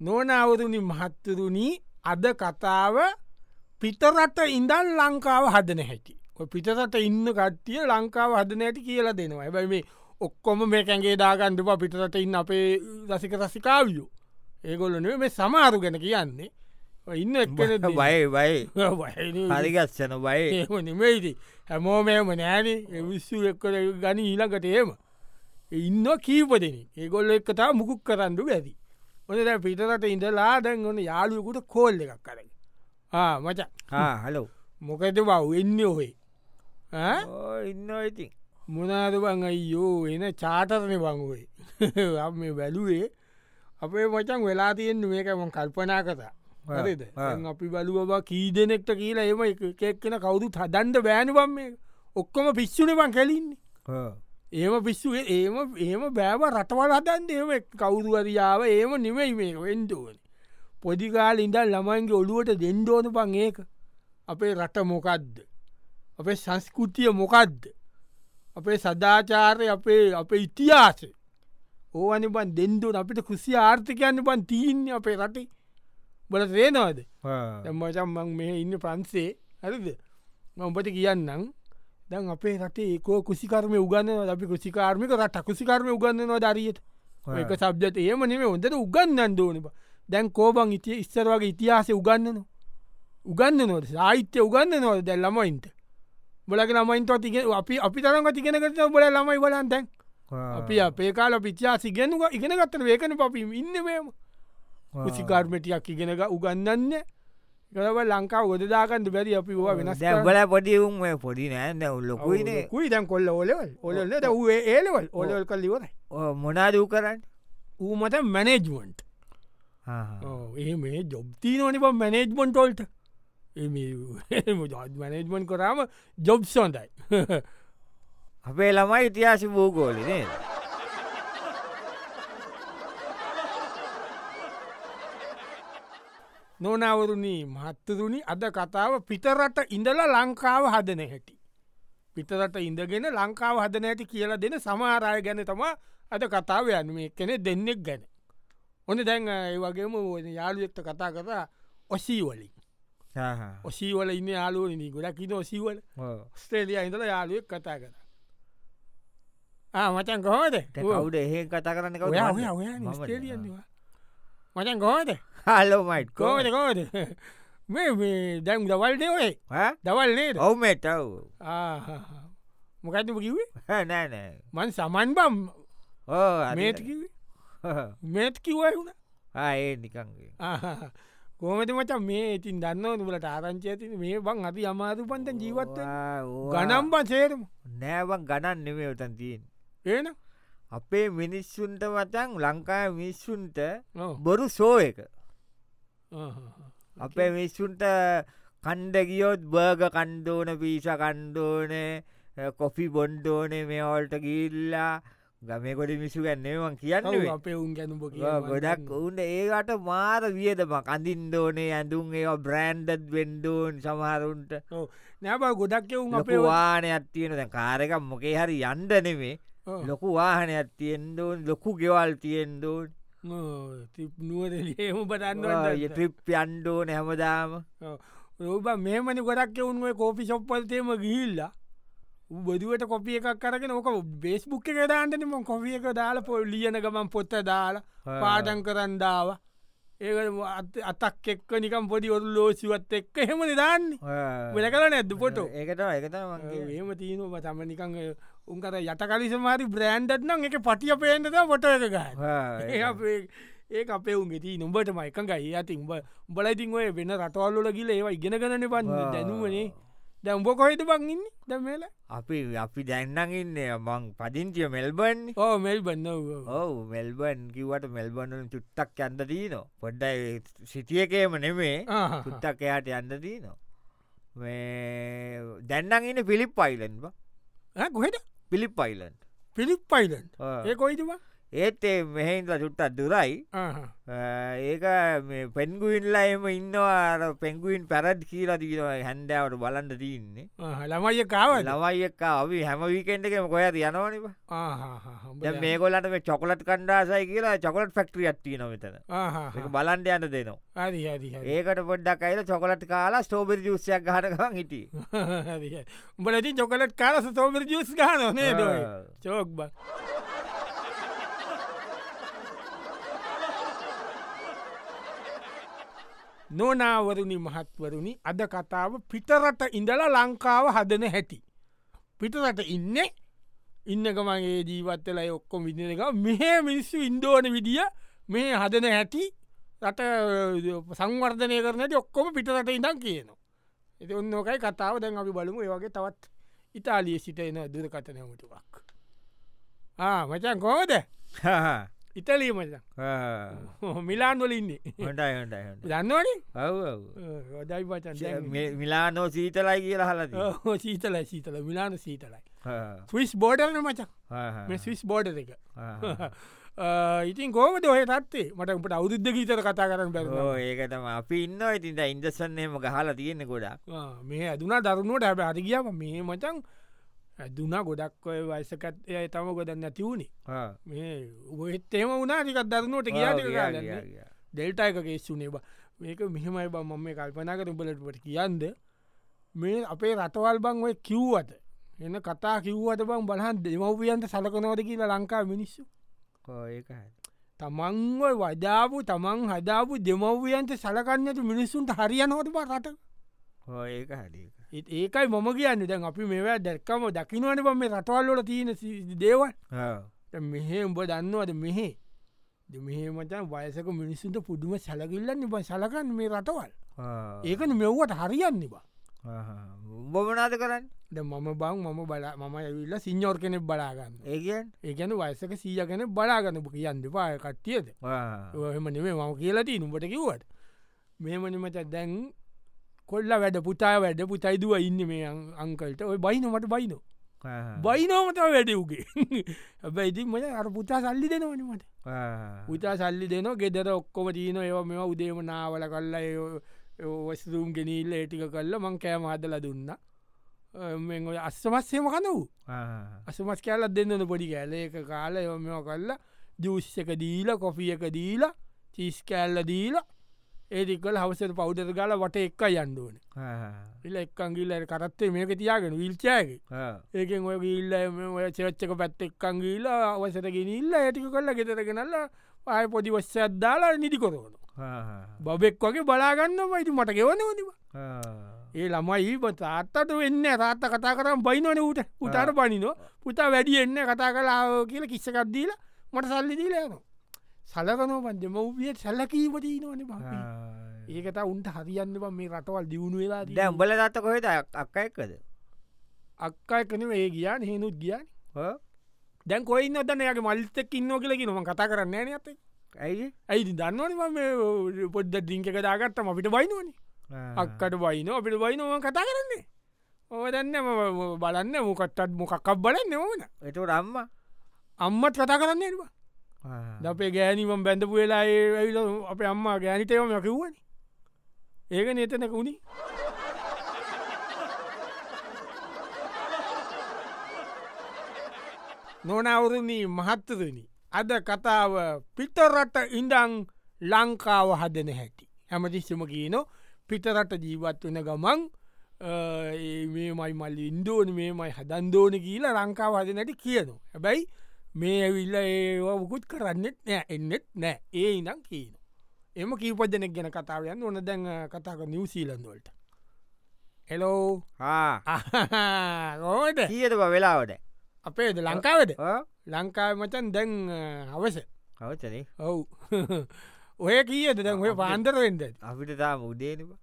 නොනවරුණි මහත්තරුණී අද කතාව පිතරට ඉඳල් ලංකාව හදන හැකි පිටට ඉන්න කට්ටිය ලංකාව හදන ඇති කියලා දෙනවා. ඇබයි මේ ඔක්කොම මේ කැන්ගේ දාගන්ඩපා පිටට ඉන්න අපේ රසික රසිකාවියෝ. ඒගොල්ලන මේ සමාරු ගැන කියන්නේ. ඉන්න එක්කන බයි බයි හරිගස්සන බයි නෙමේති හැමෝමෑම නෑන. විශ්ු එක්කල ගනි ඊළඟට ඒම ඉන්න කීපදෙන ඒගොල්ල එක්කතා මුකුක් කරන්නු ඇති ඔන දැ පිටරට ඉඳලා දැන් ඔන්න යාලුවකුට කෝල්ල එකක් කරයි මච. හලෝ මොකද බව? එන්න ඔහේ. ඉන්න ඉතින්. මොනාද බං? අයියෝ එන චාටරණ බංුවේ මේ වැලුවේ අපේ මචන් වෙලා තියෙන්න්න මේකම කල්පනා කතා හරිද? අපි බලුව කී දෙනෙක්ට කියලා එම එකක්ෙන කවුරු හදන්ඩ බෑනුවම් මේ ඔක්කොම පිස්සුනබං කැලින්නේ ඒම පිස්සුවේ ඒම ඒම බෑව රටවල් හදන්ද ඒම කවුරුවරයාව ඒම නිමයි මේ වෙන්ඩෝන පොදිකාල ඉඳල් ළමයින්ගේ ඔළුවට දෙන්ඩෝන පං ඒක. අපේ රට මොකක්ද අපේ සංස්කෘතිය මොකක්ද අපේ සදාචාරය අපේ අපේ ඉතිහාස ඕවනි බන් දෙන්දුව අපිට කෘසි ආර්ථිකයන්න බන් තිීන්න අපේ රටේ. බල රේනවාද මචම්මං මේ ඉන්න ප්‍රන්සේ හරිද? මඹට කියන්නම් දැන් අපේ රටේ ඒකෝ කුසිකර්ම උගන්න අපි කුසිකාර්මික රට කුසිකර්ම උගන්නවා දරියට ඒක සබ්ජත ඒම නෙේ හොඳට උගන්නන්න ඕනබ දැන් කෝබන් ඉතිය ඉස්සර වගේ ඉතිහාස උගන්නන උගන්න නොද සාහිත්‍ය උගන්න නොද දැල් ළමයින්ට? බලක ළමයින්ට තික අපි අපි තරම තිගෙනකට බල ළමයි බලන් දැන්. අපි අපේ කාල පිචාසි ගෙනුව ඉගෙනගත්තර වේකන පපි ඉන්නවේම කුසිකාර්මටියක් ඉගෙනක උගන්නන්න ගව ලංකාව ගොදදාකන්ට බැරි අපි වා වෙනස් බල පොඩිවුම් පොඩි නෑ දැ ලොකුයින කුයි දැන් කොල්ල ඔලවල් ඔලන්න වේ ඒලවල් ඔලවල් කල්ලිවර මොනාදූ කරන්න? ඌමට මැනේජ්මන්ට්. ඒ මේ ජොබ්තිී නොනි ප මැනේජ්මන්ටෝල්ට මැනේජ්මන්් කරාම ජොබ් සොන්දයි අපේ ළමයි ඉතිහාසි බූගෝලිනේ නොනවරුණී මහත්තරුණි අද කතාව පිටරට ඉඳලා ලංකාව හදන හැටි. පිටරට ඉඳගෙන ලංකාව හදන ඇති කියලා දෙන සමාරය ගැන තම අද කතාව යන මේ කෙනෙ දෙන්නෙක් ගැන. ඔන්න දැන් ඒ වගේම යාළුවෙක්ට කතා කතා ඔසීවලින්. ඔසීවල ඉන්න යාලුවනි ගොඩක් ඉන්න ඔසීවල. ස්ටේලිය ඉඳල යාළුවෙක් කතා කර. මචන් කොහොද කවුඩ එහෙ කතා කරන්න? කව ස්ටේලියවා මචන් කෝද හලෝමයිට් කෝද කෝද මේ දැම් දවල්න ඔේ දවල් නේද ඔවමටව් මොකටම කිවේ නෑනෑ මන් සමන් බම් මේත් කිවයි වුණ ඒ නිකන්ගේ කෝමති මචන් මේ ඉතින් දන්න තුලට ආරංචය ඇතින මේ බං අති අමාරු පන්ත ජීවත් ගනම් බ සේරම නෑවන් ගණන් නෙමේ උතන් තියෙන් ඒන අපේ මිනිස්සුන්ට වතන් ලංකාය මිනිස්සුන්ට බොරු සෝ එක අපේ මිස්සුන්ට කණ්ඩ ගියොත් බර්ග කණ්ඩෝන පිස කණ්ඩෝනේ කොෆි බොන්්ඩෝනේ මේ ඔල්ට ගිල්ලා ගමේ කොඩි මිසු ගැන්නේවන් කියන්න අපේ උන් ගැනුම ගොඩක් උන්ට ඒකට මාර වියදම කඳින්දෝනේ ඇඳුම් ඒ බ්‍රෑන්්ඩත් වෙන්ඩෝන් සමහරුන්ට නෑබ ගොඩක් එවුන් අපේ වානයක් තියෙන දැ කාරකම් මොකේ හරි යන්ඩ නෙමේ ලොකු වාහනයක් තියෙන්දෝන් ලොකු ගෙවල් තියෙන්දෝන් නුවරේම බටන්න ට්‍රිප් යන්්ඩෝ නැමදාම රෝබ මේමනි ගොඩක් එවුන්ුව කෝපි ශොප්පල්තේම ගිහිල්ලා බදුවට කොපිය එකක් කරගෙන ඕක බේස්බුක් එක දාන්නනම කොපිය එක දාලා පොල් ලියන ගමන් පොත්ත දාලා පාඩන් කරන්දාව ඒ අතක් එක්ක නිකම් පොඩි ඔරු ලෝසිවත් එක්ක හෙම දාන්නේ. වෙල කල නැද්ද පොට ඒකට ඒකට ඒම තියනවා. තම නිකං උන්කට යට කලිසමාරි බ්‍රෑන්්ඩත් නම් එක පටිය පේන්ද පොට එක ග ඒ අපේ උන් ති නොඹට මයිකඟයි ඇති උඹ උඹලයිතින් ඔය වෙන රටවල්ල ගිල ඒවා ඉගෙන ගන පන්න දැනුවනේ. දැ උඹ කොහෙද බංඉන්න දැමේල අපි අපි දැන්නන් ඉන්න මං පදිංචිය මෙල්බන් ඕ මෙල් බන්න ඔවු. මෙල්බන් කිවට මෙල්බන්න චුට්ටක් යන්න දීන. පොඩ්ඩයි සිටියකේම නෙමේ චුට්ටක් එයාට යන්න දීන. දැන්නන් ඉන්න පිලිප් පයිලන් කොහෙද පිලිප් පයිලන් පිලිප් පයිලන් ඒ කොයිතුවා ඒත් ඒ මෙහෙන්ල චුට්ටත් දුරයි. ඒක පෙන්ගුයින්ලා එම ඉන්නවා පෙන්ගුයින් පැරඩ් කියලා දීනවා හැන්ඩාවට බලන්ඩ තියන්නේ. ළමයි කාව ලමයික අපි හැම වීකෙන්ටකම කොය යනවනිබ මේකොලට මේ චොකලට කණ්ඩාසයි කියලා චොකලට ෆෙක්ට්‍රිය ඇත්තිය නොමතන බලන්ඩ යන්න දෙනවා. ඒකට පොඩ්ඩක් අයිල චොකලට කාලා ස්ටෝබරි ජුසයක් හටකන් හිටිය. උඹලති චොකලට කාල ස්තෝබරි ජුස් ගන නේ චෝක්බ නොනාවරුණි මහත්වරුණි අද කතාව පිටරට ඉඳලා ලංකාව හදන හැටි. පිටරට ඉන්න ඉන්නකමගේ ජීවත්තලයි ඔක්කොම විදින එක මෙහ මිනිස්සු ඉන්දෝන විදිිය මේ හදන හැටි රට සංවර්ධනය කරනට ඔක්කොම පිටරට ඉඳන් කියනවා. එති ඔන්නෝකයි කතාව දැන් අපි බලමු ඒවගේ තවත් ඉතාලිය සිට එන දුරකතනයමටුවක්. මචන් කෝද ඉතලී මචන් මිලාන්වල ඉන්නේ. හොටයි හොටයි දන්නවන? ඔව් දයි මිලානෝ සීතලයි කියලා හලද සීතලයි සීතල මිලාන සීතලයි. ස්විස් බෝඩරන මචන් මේ ස්විස් බෝඩ එක. ඉතින් කෝමද ඔය තත්තේ මට උට අවුද්ධ ගීතර කතා කරන්න බැ ඒකතම අපි ඉන්න ඉතින්ට ඉන්දසන්නේම ගහලා තියෙන ගොඩා මේ ඇදුනා දරුණුවට හැබ අතිගියාව මේ මචන් ඇදුනා ගොඩක් ඔය වයිසකත් එය තම ගොඩන්න නැතිවුණේ මේ උහෙත්තේම වුණනා ටිකත් දරුණුවට කිය දෙල්ටා එක කේස්සුනේ බ. මේක මෙහෙමයි බ මම මේ කල්පනාක උඹලටට කියන්ද මේ අපේ රටවල් බං ඔය කිව්වට එන්න කතා කිව්වට බං බලහන් දෙමවපියන්ට සලකනවද කියලා ලංකා මිනිස්සු. තමන්ව වදාපු තමන් හදාපු දෙමව්වියන්ට සලකන්නට මිනිස්සුන්ට හරියනොට බ රට? ඒක හඩි ඒකයි මම කියන්න. දැන් අපි මේවා දැක්කම දකිනවන බ මේ රටවල්ලොට තියෙන දේවල්. මෙහෙ උඹ දන්නවද මෙහෙ? මෙහෙ මචන් වයසක මිනිස්සුන්ට පුදුම සැලකිල්ලන්න බ සලකන්න මේ රටවල්. ඒකන මෙව්වට හරියන්න බා. බොමනාද කරන්න? මම බං මම බල මම ඇවිල්ල සිංහෝර් කෙනෙක් බලාගන්න. ඒගන් ඒගැන වයසක සීය කෙනෙ බලාගන්න. කියන්න පාය කට්ටියද? එහම නෙමේ මම කියලති නුඹට කිව්වට. මේමනි මච දැන් කොල්ල වැඩ පුතා වැඩ පුතයිදුව ඉන්න මේ අංකල්ට. ඔය බයිනොමට බයිනෝ. බයිනෝමත වැඩවගේ හැබැ ඉතින් මට අර පුතා සල්ලි දෙනවනීමට පුතා සල්ලි දෙන ගෙදර ඔක්කොම තියන ඒව මෙම උදේම නාවල කල්ලා වස්රුම් ගෙනීල්ල ඒටික කල්ල මං කෑම හදල දුන්න. ඔය අස්සමස්සේම කන වූ අසමස් කෑලත් දෙන්නන පොඩි කෑල එක කාල එ මෙම කල්ලා එක දීල කොෆිය එක දීලා චිස් කෑල්ල දීලා ඒතිකල් හවසට පෞදර ගල වට එක්ක යන්ඩුවන ඉල්ල එක්කංගිල්ල කරත්තේ මේක තියාගෙන විල්චෑගේ ඒකෙන් ඔය ඉල්ල ඔය චරච්චක පැත්ත එක්කංගීල අවසට ගෙනල්ල ඇටික කොල්ල ගෙතරගෙනල්ල ආය පොඩි වස්ස අද්දාලා නිදි කොරවන බබෙක් වගේ බලාගන්න මයිති මට ගෙවනවනිව ඒ ළමයි තාත්තට වෙන්න රාත්ත කතා කරම් බයිනවන ූට පුතාට පනිනෝ පුතා වැඩි එන්න කතා කලා කියල කිස්සකක්දීලා මට සල්ලි දීලයනවා සලකනෝ පන්ජ මව්ිය සැල්ලකීමටී නොන බ ඒකත උන්ට හරියන්න බ මේ රටවල් දියුණු වෙලා දැ උඹල දත්ත කොහෙද අක්ක එක්කද? අක්කා කන ඒ ගියාන හෙනුත් ගියන්. දැන් කොයි නොදන්න යාගේ මල්තෙක් ඉන්න කියලකි නොම කතා කරන්න න ඇත ඇයි ඇයිති දන්නවන පොඩ්ද ඩිංක දාගත්තම අපිට බයිනවන අක්කට බයින අපිට බයිනව කතා කරන්නේ. ඕ දන්න බලන්න මොකටත් මොකක්ක් බලන්න ඕන එට රම්ම අම්මත් කතා කරන්නේ එවා දපේ ගෑනීම බැඳපු වෙලා ඇවිල අප අම්මා ගෑනිතයවම කිව්වන. ඒක නතනක වුණි නොනවුරණී මහත්තදනි අද කතාව පිටරට ඉඳං ලංකාව හදන හැටි. හැමතිස්සම කියනො පිටරට ජීවත් වෙන ගමන් මේමයි මල්ලි ඉන්දෝන මේමයි හදන්දෝන කියලා ලංකාව හදනට කියනවා හැබැයි මේ ඇවිල්ල ඒවකුත් කරන්නෙත් නෑ එන්නෙත් නෑ. ඒ ඉනම් කියන එම කීපජනෙක් ගැන කතාවයන් ඕන දැන් කතාක නිවසීලන්වලට එලෝ ඕට කියද වෙලාවට අපේද? ලංකාවද? ලංකාව මචන් දැන් හවස හවචනේ ඔවු. ඔය කියද? දැන් ඔය පාන්දරෙන්ද අපිට තාම උදේනවා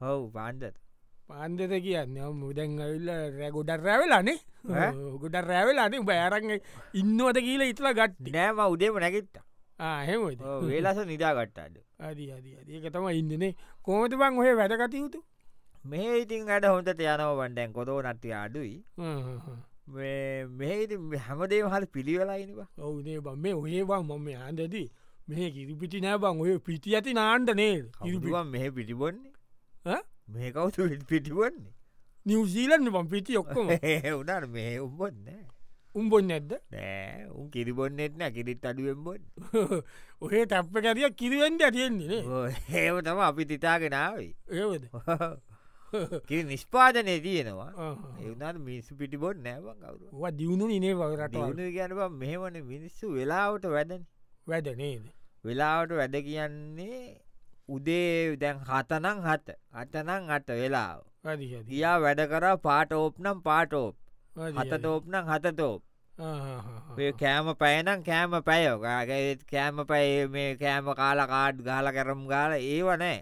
හව් පාන්දර පාන්දර කියන්න මුදැන් ඇවිල්ල රෑ ගොඩක් රැවෙලානේ ගොඩ රැවෙලානේ බෑරං ඉන්නවත කියල ඉතලා ගට්ටි නෑම උදේම නැකිත්ත හෙම වේලස නිදාගට්ටාද අදි. අද ඒක තම ඉන්නනේ කෝමති බං ඔය වැඩකතයුතු මේ ඉතින් අඩ හොඳට යනව වන්ඩැන් කොතෝ නට්ටිය අඩුයි. මෙහට හැමදේ හල් පිළිවෙලායිනවා ඔවුනේ බ. මේ ඔහේවා මම ආන්දදී මේ කිරිපිටි නෑ බං. ඔය පිටි ඇති නාන්ට නේ ඉරිපිවා මෙහ පිටිබොන්නේ මේ කවුතු පිටිබොන්නේ නිවසීලන්න බම් පිටි ඔක්කොම. උනට මේ උම්බොන්න උම්බොන්න නැද්ද? නෑ උන් කිරිබොන්නෙත් නෑ කිරිත් අඩුවෙන්බොන් ඔහේ තැප්ප කැරිය කිරිවෙන්ට ඇතියෙන්නේ ඒම තම අපි තිතාගෙනාවයි ඒවද? කිරි නිෂ්පාදනය තියෙනවා. එවනට මිනිස්සු පිටිබොත් නෑබන් කවරු දියුණු නිනේ වරට ගැනවා මෙහවන මිනිස්සු වෙලාවට වැඩන. වැඩනේද වෙලාවට වැඩ කියන්නේ උදේ දැන් හතනං හත. අතනං අට වෙලාව ගියා වැඩ කරා පාට ඕප්නම් පාටෝප් හත තෝප්නම් හත තෝප් කෑම පැයනම් කෑම පැයෝගගේ කෑම පැය මේ කෑම කාල කාඩ් ගාල කරම් ගාල ඒවනෑ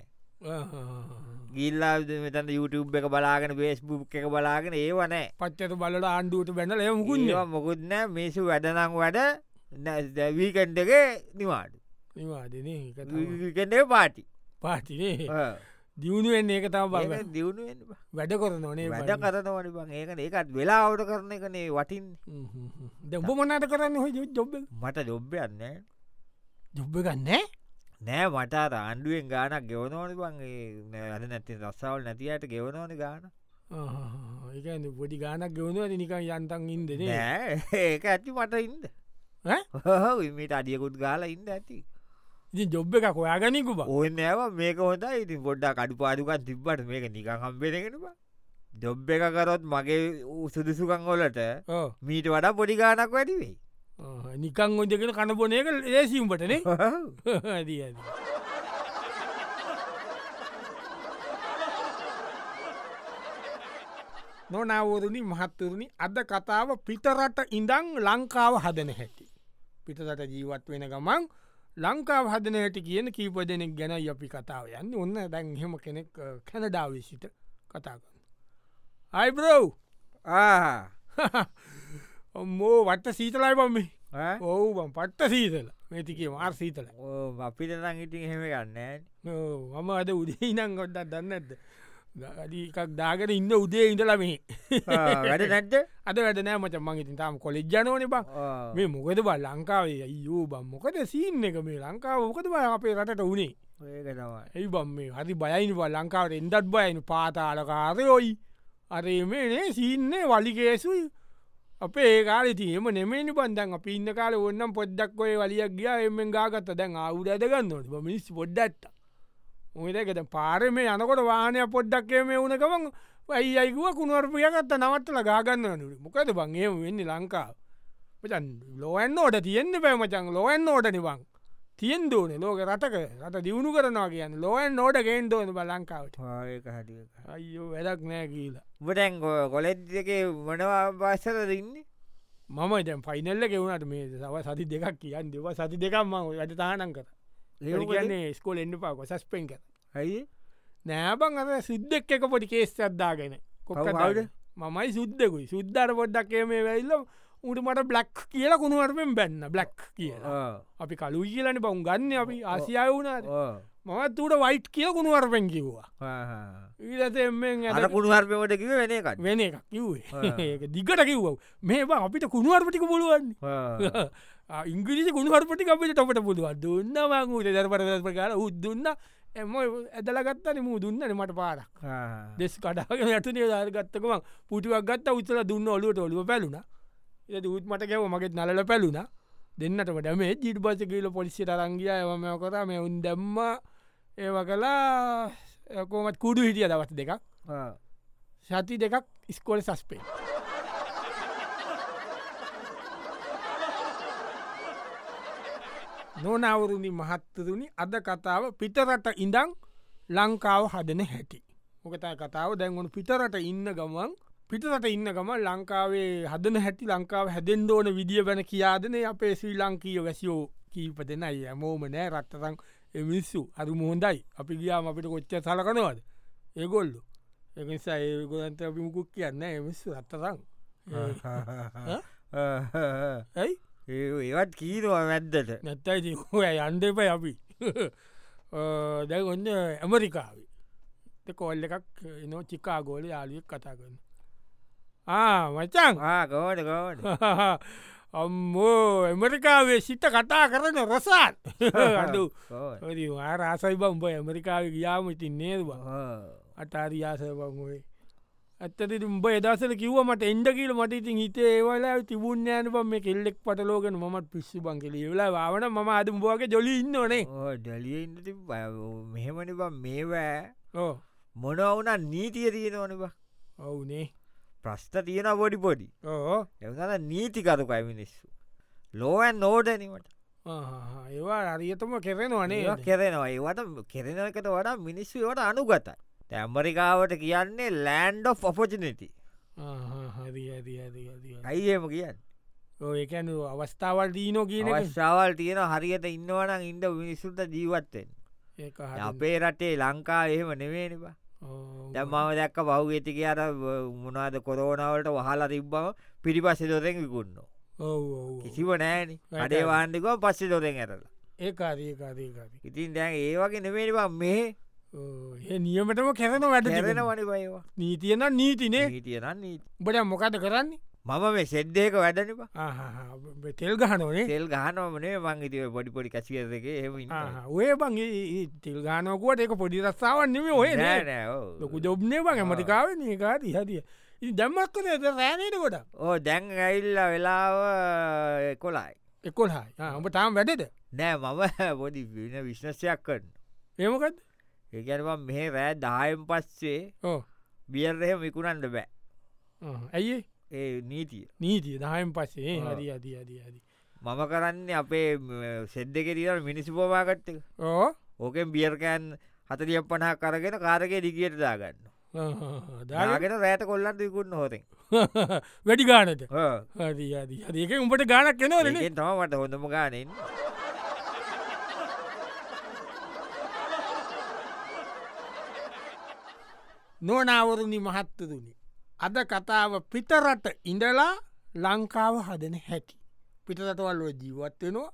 ගිල්ලා මෙතන YouTube එක බලාගෙන බේස්බුක් එක බලාගෙන ඒවනෑ පච්චත බලට ආණ්ඩුවට බැඳල මුකුන් මොකුත්න මේසු වැඩනං වැඩ දැවීකන්ඩගේ නිවාඩ. නිවාඩනේ පාටි පාටිනේ දියුණුවෙන් ඒක තම බල දියුණුවෙන් වැඩ කරන ඕනේ වැඩ කරනවනි බං. ඒකන ඒකත් වෙලාවට කරන එකනේ වටින් දෙබ මොනට කරන්න හො ජොබ් මට ජොබ්බයන්න ජොබ්බ ගන්නේ නෑ මට ආණ්ඩුවෙන් ගානක් ගෙවනෝනි බංගේ අද නැති රස්සාවල් නැතියට ගෙවනෝනි ගාන ඒක පොඩි ගානක් ගෙවුණුව නිකන් යන්තන් ඉන්ද නෑ ඒක ඇති මට ඉන්ද ඉමට අඩියකුත් ගාලා ඉන්න ඇති ජොබ් එක කොයාගනිකු බ ඔන්න ඇව මේක හොඳ ඉතින් පොඩ්ඩා කඩු පාදුකන් තිබ්බට මේක නිකං හම්බෙනගෙනවා ජොබ් එක කරොත් මගේ සුදුසුකං ඔලට මීට වඩා පොඩි ගානක් වැඩිවෙයි නිකං ඔොදගෙන කණබොන එක ඒසිම්පටනේ ඇදී ඇ නොනවරුණි මහත්තුරුණි අද කතාව පිටරට ඉඳං ලංකාව හදන හැටි. පිටරට ජීවත් වෙන ගමන් ලංකාව හදන හැටි කියන කීප දෙනෙක් ගැන අපි කතාව යන්න. ඔන්න දැන් හෙම කෙනෙක් කැනඩාවිසිට කතා කරන්න. අයිබරව් ඔම්මෝ වට සීතලයි බම්මි ඔවු බම් පට්ට සීතල. මේතිකේ මාර් සීතල අපිට නං ඉටින් හෙම ගන්න මම අද උදේ නං ගොඩ්ඩක් දන්න ඇද ගඩිකක් දාගෙන ඉන්න උදේ ඉඳලමේ වැඩ නැද්ද? අද වැඩනෑ මච මංගේතින් තාම කොලෙජ් ජනෝන බා. මේ මොකද බල් ලංකාවේ? අයෝ බම් මොකද සීන්න එක මේ ලංකාව? මොකද බ අපේ රටට වුණේ ඇයි බම් මේ හරි බයයිනි බ ලංකාවට එන්ඩත් බයන පාතාලකාරයොයි අරේ මේනේ සීන්නේ වලිකේසුයි අපේ ඒකාලති එම නෙමනි බන්දන් අප ඉන්න කාල ඔන්නම් පොද්දක් ඔය වලියක් ගිය එමෙන් ගාගත්ත. දැන් අවුඩ ඇදගන්න මිනිස් පොඩ්ඩත්ත ඔයදකත පාර මේ යනකොට වානය පොඩ්ඩක්කේ මේ වුණකමන් ඇයි අයිකුව කුණුවර්පියගත්ත නවත්තල ගාගන්න නු. මොකද බංගේ වෙන්න ලංකාව. පචන් ලෝයන් ඕට තියෙන්න්න පැමචන් ලෝයන් ඕට නිබං තියෙන් දෝන ලෝක රටක රට දියුණු කරනවා කියන්න. ලෝයන් නෝට ගේෙන් දෝන ලංකාවට. අයියෝ වැඩක් නෑ කියලා. බටැන්ගෝ කොලෙද්ක මොනවා භාෂද ඉන්නේ? මම දැන් ෆයිනල්ල ගෙවුණට මේ සව සති දෙකක් කියන්න. දෙව සති දෙකක්ම වැඩ තානන් කර ඒන්නේ ස්කෝල එන්න පාකො සස්පෙන් කර ඇයි? නෑබං අර සිද්ධෙක් එක පොඩි කේස් අද්දාගෙන කොක්කටවඩ මමයි සුද්දකුයි. සුද්දර පොඩ්ඩක්කේ මේ වැල්ල උට මට බ්ලක් කියලා කුණුවරපෙන් බැන්න. බ්ලක් කියලා. අපි කලු කියලන බවුන් ගන්න අපි ආසියාය වුණාට මත් ඌට වයිට් කිය කුණුවරපෙන් කිව්වා. ඊලත එමෙන් අට කුණුවර්පමට කිව වෙන එකක්. වෙන එකක් කිව්වේ. දිගට කිව්ව. මේ අපිට කුණුවර්පටික පුළුවන්. ඉංග්‍රීසි කුණුවර්පටි අපිට තොපට පුළුවන්. දුන්න මංගූට දරපරප කාල උද්දුන්න එම ඇදලගත්තන මූ දුන්නන මට පාරක්. දෙස් කඩාගෙන ඇතුනේ දාරගත්තකම පුටුවක් ගත්ත. උත්තර දුන්න ඔලුවට ඔලුව පැලුණ එ උත් මට ගැව මගෙත් නලල පැලුණ දෙන්නටමට මේ ජීට පස කියල පොලිසි තරංගිය එවම කර මේ උන් දැම්ම. ඒව කලා කෝමත් කුඩු හිටිය දවස් දෙකක්. සති දෙකක් ඉස්කෝල සස්පේ නොනවරුණි මහත්තරුණි අද කතාව පිටරට ඉඳං ලංකාව හදන හැටි. මොකතයි කතාව දැන්ගුණු පිටරට ඉන්න ගමන් පිටරට ඉන්න ගම ලංකාවේ හදන හැටි ලංකාව හැදෙන් ඕන විදිිය වැන කියාදන අපේ ශ්‍රී ලංකීය වැසියෝ කීප දෙනයි. ඇමෝම නෑ රටතන් එමිස්සු අරු මුහොන්දයි අපි ගියාම අපිට කොච්ච සලකනවද? ඒගොල්ලු. එනිසා ඒගොලන්ත අපි මුකුක් කියන්න එමිස්සු රත්තතන් ඇයි? ඒවත් කීනවා මැද්දට නැත්තයි ඔය අන්ඩප අපි. දැ ඔන්න ඇමරිකාව. කොල්ල එකක් නෝ චිකා ගෝල යාලියක් කතා කරන්න මචන් ගෝඩ ගෝඩ අම්මෝ ඇමරිකාවේ සිත කතා කරන රසාත් අඩු ආරාසයි බම්බ ඇමරිකාව ගියාම ඉතින් නේදවා අටාරියාස බංවේ ඇත්තති උඹ එදසල කිව මට එන්ඩ කියල මට ඉතින් හිතේ ඒවලා තිබුණ ෑන පම මේ කෙල්ලෙක් පටලෝගෙන මත් පිස්සු බං කෙල වෙලා වාවන ම අදම්බෝගේ ජොලි ඉන්නනේ ඩලිය මෙහෙමනි බ මේවෑ මොන වුනා නීතිය තියෙනවනවා ඔවුනේ ප්‍රශ්ට තියෙන පොඩි ඕ එවන නීතිකරුකයි මිනිස්සු. ලෝවන් නෝඩනීමට ඒවා අරියතම කෙරෙනවනේ කෙරෙනවා. ඒවට කෙරෙනකට වඩා මිනිස්සු වට අනුගතයි. ඇම්මරිකාවට කියන්නේ ලෑන්ඩ් of ඔපෝජනටි අයිඒම කියන්න? ඒකැන අවස්ථාවල් දීනෝ කියන ශාවල් තියෙන හරියට ඉන්නවනම් ඉන්ඩ මිනිස්සුන්ට ජීවත්තෙන් අපේ රටේ ලංකා එහෙම නෙවේනිබා දැම්මාව දැක්ක බෞගේතික අර මොනාද කොරෝනාවලට වහලා තිබ්බම පිරිපස්සෙ දොරෙන් විකුන්න කිසිව නෑන අඩේ වාන්ඩිකෝ පස්සෙ දොරෙන් ඇරලා. ඒකාදඒකාදේකාද ඉතින් දැන් ඒවගේ නෙමේනිවා මේ ඒ නියමටම කැරෙන වැඩ රෙන වනිබයවා නීතියන නීතිනේ. හිටියන බට මොකද කරන්නේ මම මේ සෙද්දේක වැඩනිපා තෙල් ගහනෝනේ. තෙල් ගහනවමනේ මංගිතිව පොඩි පොඩි කසියදක එහම ඔය බං තෙල් ගානකුවට එක පොඩි රස්සාාවන්නම ඔය ලොකු ජොබ්නේ බං ඇමටිකාව ඒකාට හදිය දැම්මක් කන ඇත රෑනයට කොට ඕ දැන් ඇයිල්ල වෙලාව කොලායි එකොල්හයි ඔඹ තාම් වැඩද? නෑ මම පොඩි වින විශ්නසයක් කරන්න ඒමකත් ඒකැනවා මෙහ රෑ දායම් පස්සේ ඕ බියර්රහ විකුණන්ට බෑ. ඇයි ඒ නීතිය. නීතිය. දහයම් පස්සේ. හරි අදී අදී අදී මම කරන්න අපේ සෙද්දක තිර මිනිසි පෝවාගට්ට ඕ? ඕකෙන් බියර්කෑන් හතලිය පණහා කරගෙන කාරගේ දිගියට දාගන්න. දාගෙන රෑට කොල්ලන්න ඉකුන්න හොතෙන්. වැඩි ගානට හරික උඹට ගානක් කෙනව තමට හොඳම ගානෙන් නොනාවරුණි මහත්තතුනි අද කතාව පිටරට ඉඳලා ලංකාව හදන හැකි පිටරටවල්ව ජීවත්වෙනවා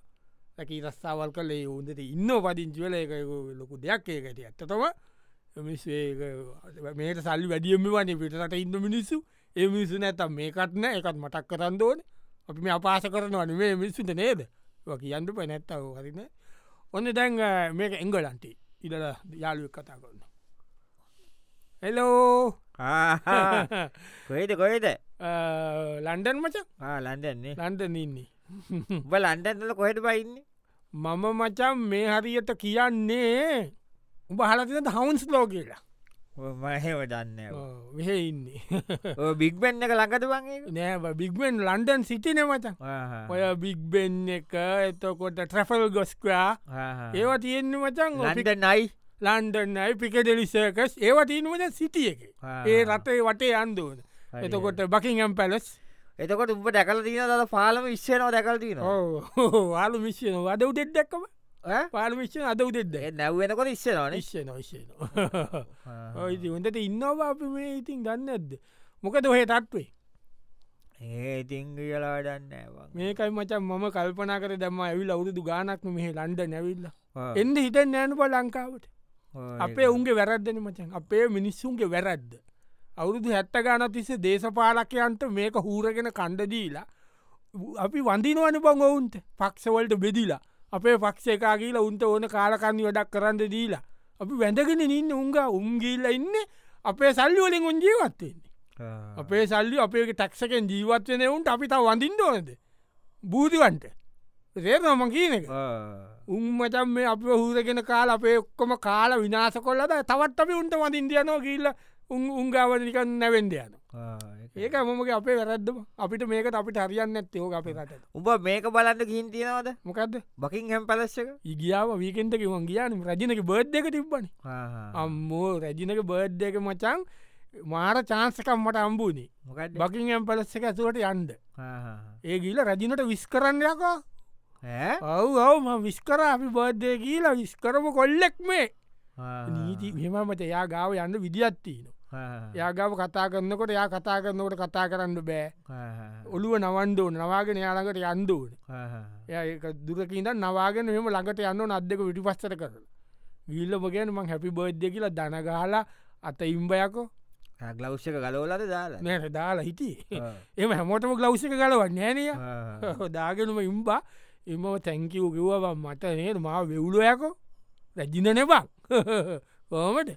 ඇකි රස්සාවල් කලේ ඔවුන්දට ඉන්න පදිංචිවල එක ලොකු දෙයක් ඒකට ඇත්තතම මේට සල්ලි වැඩියම වනේ පිටට ඉන්න මිනිස්සු. ඒ මිනිසු නැතම් මේකත්න එකත් මටක් කරන්න ඕන. අපි මේ අපාස කරනවන මේ මිනිස්සුට නේද? කියන්න ප නැත්තව හරින ඔන්න දැන් මේක එංගලන්ටේ ඉඩ යාළුවක් කතා කරන්න හෙලෝ කොයිද කොයිද ලන්ඩන් මච ලන්ඩන්නේ. ලන්ඩන ඉන්නේ. බ ලන්ඩන්නල කොහෙට බයින්නේ මම මචම් මේ හරියට කියන්නේ උඹ හලතිනට හවුන්ස් ලෝ කියලා? මහෙව දන්න මෙහ ඉන්නේ. බිග්බෙන්න්න එක ළඟට වගේ නෑ බිග්බෙන් ලන්ඩන් සිටින මච ඔය බිග්බෙන් එක එතකොට ට්‍රෆල් ගොස්කවා ඒවා තියෙන්නේ මචන් ලන්ඩ නයි ලන්ඩන්නයි පිකඩෙලිසකස් ඒවා තියනුවන සිටිය එක ඒ රටේ වටේ අන්දුවන එතකොට බකිංම් පැලස් එතකොට උඹ දැකල තින ද පාලම විශ්ෂයනවා දැකල් තින වාලු මිශ්‍යන අද උදෙක් දැක්කම? පාල විශ්ෂය අද උදෙද නැව්වෙනකොට ඉස්සනවා නිශ්ෂය නොශ්ෂයන ඔයිති හොඳට ඉන්නවා අපි මේ ඉතින් ගන්න ඇද්ද මොකද ඔහේ තත්වේ ඒ ඉතිං කියලා දන්න මේකයි මචන් මම කල්පනා කර දම ඇවිල් අවුරුදු ගානක්ම මෙහ ලන්ඩ නැවිල්ල එන්ද හිතන් නෑනු ප ලංකාවට අපේ උන්ගේ වැරද්දන මචන් අපේ මිනිස්සුන්ගේ වැරද්ද. අවුරුදු හැත්ත ගාන තිස්ස දේශපාලකයන්ට මේක හූරගෙන කණ්ඩදීලා අපි වඳිනවන බං ඔවුන්ට. පක්ෂවලට බෙදිලා. අපේ පක්ෂ එකා කියලා උන්ට ඕන කාලකන්නි වැඩක් කරන්න දීලා. අපි වැඳගෙන ඉන්න උන්ග උන්ගිල්ල ඉන්න අපේ සල්ලි වලින් උන් ජීවත්වන්නේ අපේ සල්ලි අපේ ටක්සකෙන් ජීවත්වන උන්ට. අපි තා වඳින්ට ඕනද? බූතිවන්ට රේනම කියන එක උම්මචම් මේ අප හූරගෙන කාල අපේ ඔක්කොම කාල විනාස කොල්ලද තවත් අපි උන්ට වඳින්දියනෝ කියල්ල උන් උන්ගාවනිකන් නැවෙන්ද යන ඒක මොමගේ අපේ වැරද්දම. අපිට මේක අපිට හරියන්න ඇත්තයෝ අපේ කට උඹ මේක බලන්න ගින් තියෙනවද? මොකක්ද බකින් හැම් පලස්සක ඉගියාව වීකෙන්ට කිවන් ගියාන. රජනක බර්ඩ් එක තිබ්බන. අම්මෝ රජනක බර්ඩ් එක මචන් මාර චාන්සකම්මට අම්බූනේ බකින් ඇම් පලස්ස එක ඇතුවට යන්ඩ ඒ ගීල රජනට විස් කරන්නයකෝ ඔව් ඔවම විස්කර. අපි බර්ධය කියලා විස්කරම කොල්ලෙක් මේ. නීති මෙමට යා ගාව යන්න විදිහත්තින යාගාව කතා කරන්නකොට යා කතා කරන්නකොට කතා කරන්න බෑ. ඔළුව නවන්ඩෝ නවාගෙන යාළඟට යන්දූන ඒ දුරකින්ද නවාගෙන මෙම ළඟට යන්න අදක විටි පස්සට කර ගිල්ලම ගැන මං හැපි බර්ධ්ය කියලා දනගාලා අත ඉම්බයකෝ ගලෞෂ්‍යක ගලෝලද දාලා? නෑට දාලා හිටිය. එම හැමෝටම ගලෞෂ්‍යක ගලවන්න නෑනය දාගෙනම ඉම්බා එම තැංකිව් කිව්ව මට නේද? මා වෙවුලුවයකෝ රැජින නෙබක් කෝමට